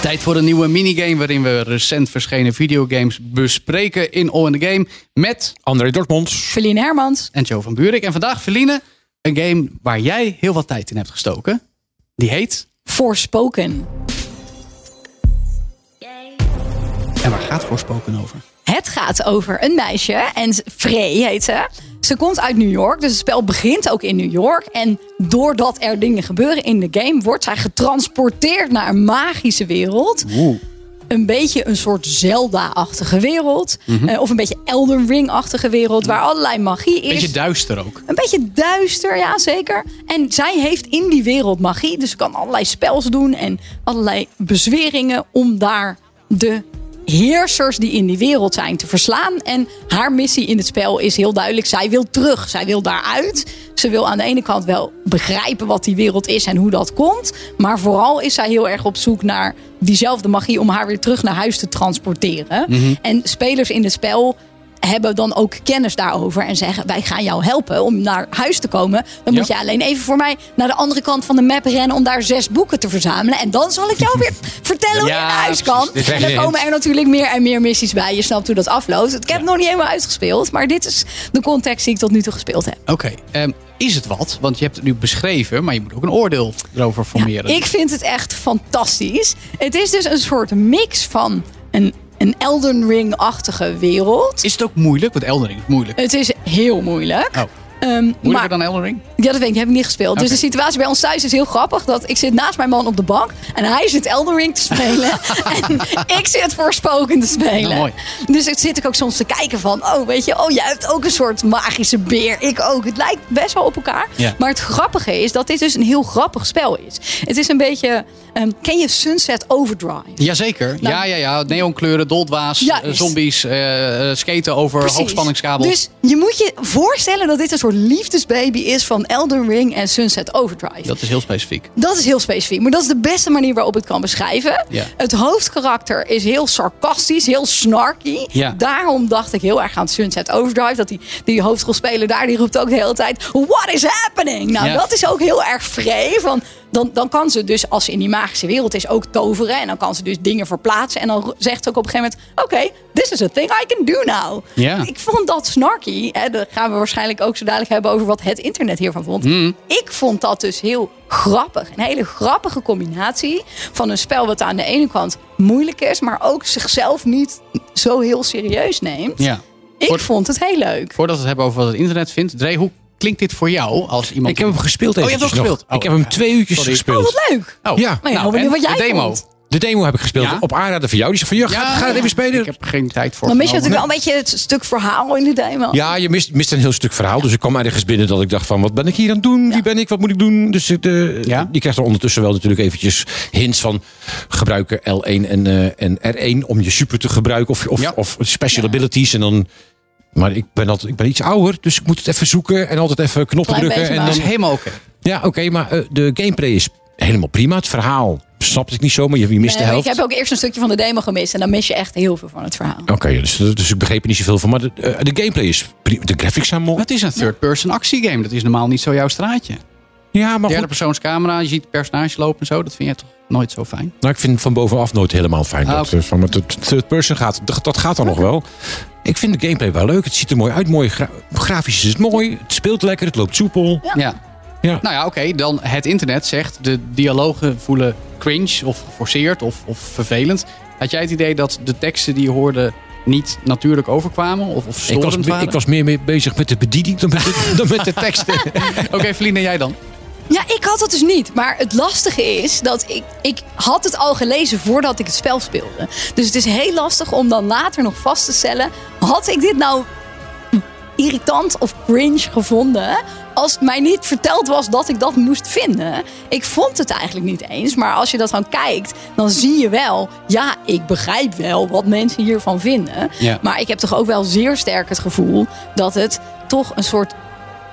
Tijd voor een nieuwe minigame waarin we recent verschenen videogames bespreken in All in the Game met André Dortmonds. Feline Hermans. en Joe van Buurik. En vandaag, Feline, een game waar jij heel wat tijd in hebt gestoken. Die heet... Voorspoken. En waar gaat Voorspoken over? Het gaat over een meisje en Frey heet ze. Ze komt uit New York, dus het spel begint ook in New York. En doordat er dingen gebeuren in de game, wordt zij getransporteerd naar een magische wereld. Een beetje een soort Zelda-achtige wereld. Eh, of een beetje Elden Ring-achtige wereld, waar allerlei magie is. Beetje duister ook. Een beetje duister, ja zeker. En zij heeft in die wereld magie. Dus ze kan allerlei spels doen en allerlei bezweringen om daar de heersers die in die wereld zijn te verslaan. En haar missie in het spel is heel duidelijk. Zij wil terug. Zij wil daaruit. Ze wil aan de ene kant wel begrijpen wat die wereld is en hoe dat komt. Maar vooral is zij heel erg op zoek naar diezelfde magie om haar weer terug naar huis te transporteren. En spelers in het spel hebben dan ook kennis daarover en zeggen: Wij gaan jou helpen om naar huis te komen. Dan moet je alleen even voor mij naar de andere kant van de map rennen om daar zes boeken te verzamelen. En dan zal ik jou weer vertellen hoe je naar huis kan. En dan komen er natuurlijk meer en meer missies bij. Je snapt hoe dat afloopt. Ik heb het nog niet helemaal uitgespeeld, maar dit is de context die ik tot nu toe gespeeld heb. Oké, ehm, is het wat? Want je hebt het nu beschreven, maar je moet ook een oordeel erover formeren. Ik vind het echt fantastisch. Het is dus een soort mix van een, een Elden Ring-achtige wereld. Is het ook moeilijk? Want Elden Ring is moeilijk. Het is heel moeilijk. Oh. Ehm, Moeilijker maar, dan Elden Ring? Ja, dat weet ik. Heb ik niet gespeeld. Dus de situatie bij ons thuis is heel grappig. Dat ik zit naast mijn man op de bank. En hij zit Elden Ring te spelen. en ik zit voorspoken te spelen. Nou, mooi. Dus ik zit ik ook soms te kijken van... Oh, weet je, oh, jij hebt ook een soort magische beer. Ik ook. Het lijkt best wel op elkaar. Ja. Maar het grappige is dat dit dus een heel grappig spel is. Het is een beetje... ehm, ken je Sunset Overdrive? Jazeker. ja, ja, ja. Neonkleuren, doldwaas, Nou. Ja, eh, is- zombies, eh, eh, skaten over Precies. hoogspanningskabels. Dus je moet je voorstellen dat dit een soort liefdesbaby is van Elden Ring en Sunset Overdrive. Dat is heel specifiek. Dat is heel specifiek, maar dat is de beste manier waarop ik het kan beschrijven. Ja. Het hoofdkarakter is heel sarcastisch, heel snarky. Ja. Daarom dacht ik heel erg aan Sunset Overdrive. Dat die, die hoofdrolspeler daar, die roept ook de hele tijd... What is happening? Nou, Ja. dat is ook heel erg vrij. Van, dan, dan kan ze dus, als ze in die magische wereld is, ook toveren. En dan kan ze dus dingen verplaatsen. En dan zegt ze ook op een gegeven moment... Oké, this is a thing I can do now. Ik vond dat snarky. Hè, daar gaan we waarschijnlijk ook zo dadelijk hebben over wat het internet hiervan vond. Hmm. Ik vond dat dus heel grappig. Een hele grappige combinatie van een spel wat aan de ene kant moeilijk is, maar ook zichzelf niet zo heel serieus neemt. Ja. Ik vond het heel leuk. Voordat we het hebben over wat het internet vindt. Dre, hoe klinkt dit voor jou als iemand... Ik heb hem gespeeld Oh, je hebt hem nog. gespeeld? ik heb hem Oh, twee uurtjes sorry. gespeeld. Oh, wat leuk. Oh, Ja. Nou ja, nou, benieuwd en wat jij de demo. vond. De demo heb ik gespeeld Ja? op aanraden van jou. Die zei van, ja, ga, ga het even spelen. Ik heb geen tijd voor. Dan mis je natuurlijk wel een beetje het stuk verhaal in de demo. Ja, je mist, mist een heel stuk verhaal. Dus ik kwam ergens binnen dat ik dacht van, wat ben ik hier aan het doen? Wie ben ik? Wat moet ik doen? Dus ik, de, Ja? je krijgt er ondertussen wel natuurlijk eventjes hints van gebruiken L1 en, eh, en R1 om je super te gebruiken. Of, of, Ja. of special abilities. En dan, maar ik ben, altijd, ik ben iets ouder, dus ik moet het even zoeken en altijd even knoppen Klein drukken. En Dat dan, is helemaal oké. ja, oké, maar eh, de gameplay is helemaal prima. Het verhaal snapte ik niet zo, maar je, je mist Nee, de helft. ik heb ook eerst een stukje van de demo gemist en dan mis je echt heel veel van het verhaal. Oké, dus, dus ik begreep er niet zoveel van. Maar de, eh, de gameplay is prima. De graphics zijn mooi. Het is een third-person actiegame. Dat is normaal niet zo jouw straatje. Ja, maar Derde persoonscamera, je ziet het personage lopen en zo. Dat vind je toch nooit zo fijn? Nou, ik vind van bovenaf nooit helemaal fijn. Ah, dat, oké. eh, van met het third person gaat. Dat, dat gaat dan nog wel. Ik vind de gameplay wel leuk. Het ziet er mooi uit. Mooi gra- grafisch is het mooi. Het speelt lekker. Het loopt soepel. Ja. Ja. Nou ja, oké. dan het internet zegt de dialogen voelen cringe of geforceerd of, of vervelend. Had jij het idee dat de teksten die je hoorde niet natuurlijk overkwamen of, of Ik storend was, waren? ik was meer mee bezig met de bediening dan met de, dan met de teksten. Oké, Feline, en jij dan? Ja, ik had dat dus niet. Maar het lastige is dat ik, ik had het al gelezen voordat ik het spel speelde. Dus het is heel lastig om dan later nog vast te stellen... had ik dit nou irritant of cringe gevonden als het mij niet verteld was dat ik dat moest vinden. Ik vond het eigenlijk niet eens, maar als je dat dan kijkt, dan zie je wel, ja, ik begrijp wel wat mensen hiervan vinden. Ja. Maar ik heb toch ook wel zeer sterk het gevoel dat het toch een soort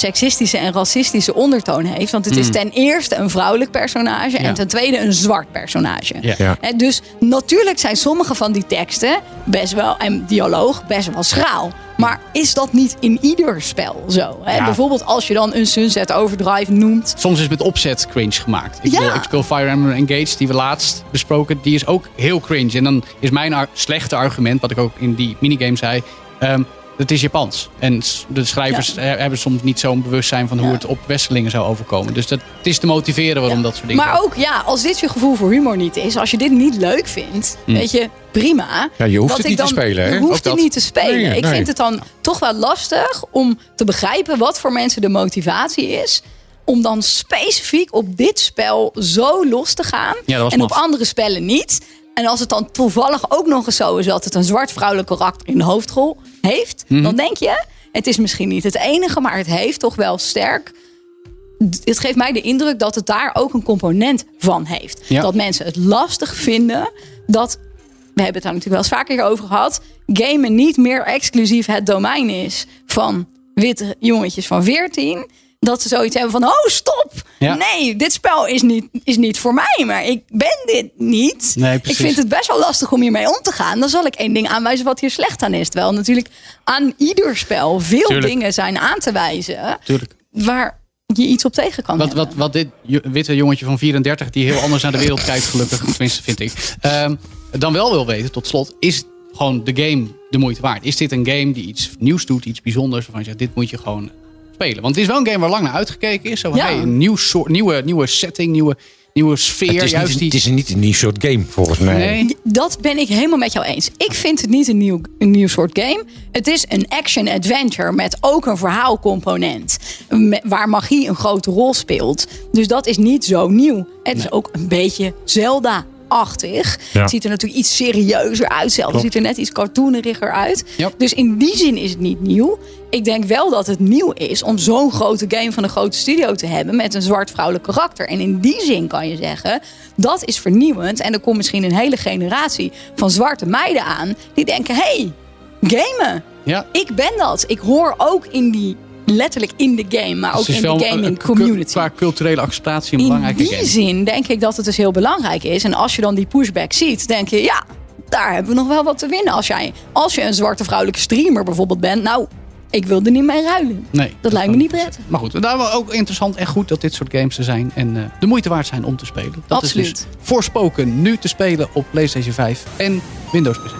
seksistische en racistische ondertoon heeft. Want het is ten eerste een vrouwelijk personage. Ja. en ten tweede een zwart personage. Ja. Dus natuurlijk zijn sommige van die teksten best wel en dialoog best wel schraal. Maar is dat niet in ieder spel zo? Hè? Ja. Bijvoorbeeld als je dan een Sunset Overdrive noemt. Soms is het met opzet cringe gemaakt. Ik, Ja. ik speel Fire Emblem Engage, die we laatst besproken. Die is ook heel cringe. En dan is mijn ar- slechte argument, wat ik ook in die minigame zei... ehm, het is Japans. En de schrijvers Ja. hebben soms niet zo'n bewustzijn van hoe Ja. het op Westelingen zou overkomen. Dus dat, het is te motiveren waarom Ja. dat soort dingen Maar ook ja, als dit je gevoel voor humor niet is, als je dit niet leuk vindt, weet je, prima. Ja, je hoeft Dat het ik niet te dan- spelen, hè? Je hoeft het niet te spelen. Nee, ik vind het dan toch wel lastig om te begrijpen wat voor mensen de motivatie is. Om dan specifiek op dit spel zo los te gaan. Ja, dat was en op andere spellen niet. En als het dan toevallig ook nog eens zo is dat het een zwart vrouwelijk karakter in de hoofdrol heeft. Mhm. Dan denk je, het is misschien niet het enige, maar het heeft toch wel sterk het geeft mij de indruk dat het daar ook een component van heeft. Ja. Dat mensen het lastig vinden dat, we hebben het daar natuurlijk wel eens vaker over gehad, gamen niet meer exclusief het domein is van witte jongetjes van 14. Dat ze zoiets hebben van, oh stop, Ja. nee, dit spel is niet, is niet voor mij, maar ik ben dit niet. Nee, ik vind het best wel lastig om hiermee om te gaan. Dan zal ik één ding aanwijzen wat hier slecht aan is. Terwijl natuurlijk aan ieder spel veel Tuurlijk. dingen zijn aan te wijzen Tuurlijk. waar je iets op tegen kan Wat, wat, wat dit witte jongetje van 34, die heel anders naar de wereld kijkt, gelukkig, tenminste vind ik, ehm, dan wel wil weten, tot slot, is gewoon de game de moeite waard? Is dit een game die iets nieuws doet, iets bijzonders, waarvan je zegt, dit moet je gewoon spelen? Want het is wel een game waar lang naar uitgekeken is. Zo van, Ja. hey, een nieuw soort, nieuwe, nieuwe setting, nieuwe, nieuwe sfeer. Het is, juist niet, die, het is niet een nieuw soort game, volgens mij. nee, Dat ben ik helemaal met jou eens. Ik vind het niet een nieuw, een nieuw soort game. Het is een action-adventure met ook een verhaalcomponent. Waar magie een grote rol speelt. Dus dat is niet zo nieuw. Het is ook een beetje Zelda-achtig. Ja. Het ziet er natuurlijk iets serieuzer uit. Zelda Klopt. ziet er net iets cartooneriger uit. Ja. Dus in die zin is het niet nieuw. Ik denk wel dat het nieuw is om zo'n grote game van een grote studio te hebben met een zwart vrouwelijk karakter. En in die zin kan je zeggen, dat is vernieuwend. En er komt misschien een hele generatie van zwarte meiden aan die denken, hey, gamen. ja. Ik ben dat. Ik hoor ook in die, letterlijk in de game, maar ook Dus is in de gaming een- community. Qua culturele acceptatie een In belangrijke die game. zin denk ik dat het dus heel belangrijk is. En als je dan die pushback ziet, denk je, ja, daar hebben we nog wel wat te winnen. Als, jij, als je een zwarte vrouwelijke streamer bijvoorbeeld bent, nou, ik wil er niet mee ruilen. Nee, dat lijkt me niet prettig. Maar goed, daarom ook interessant en goed dat dit soort games er zijn. En eh, de moeite waard zijn om te spelen. Dat is Absoluut. dus voorspoken nu te spelen op PlayStation 5 en Windows PC.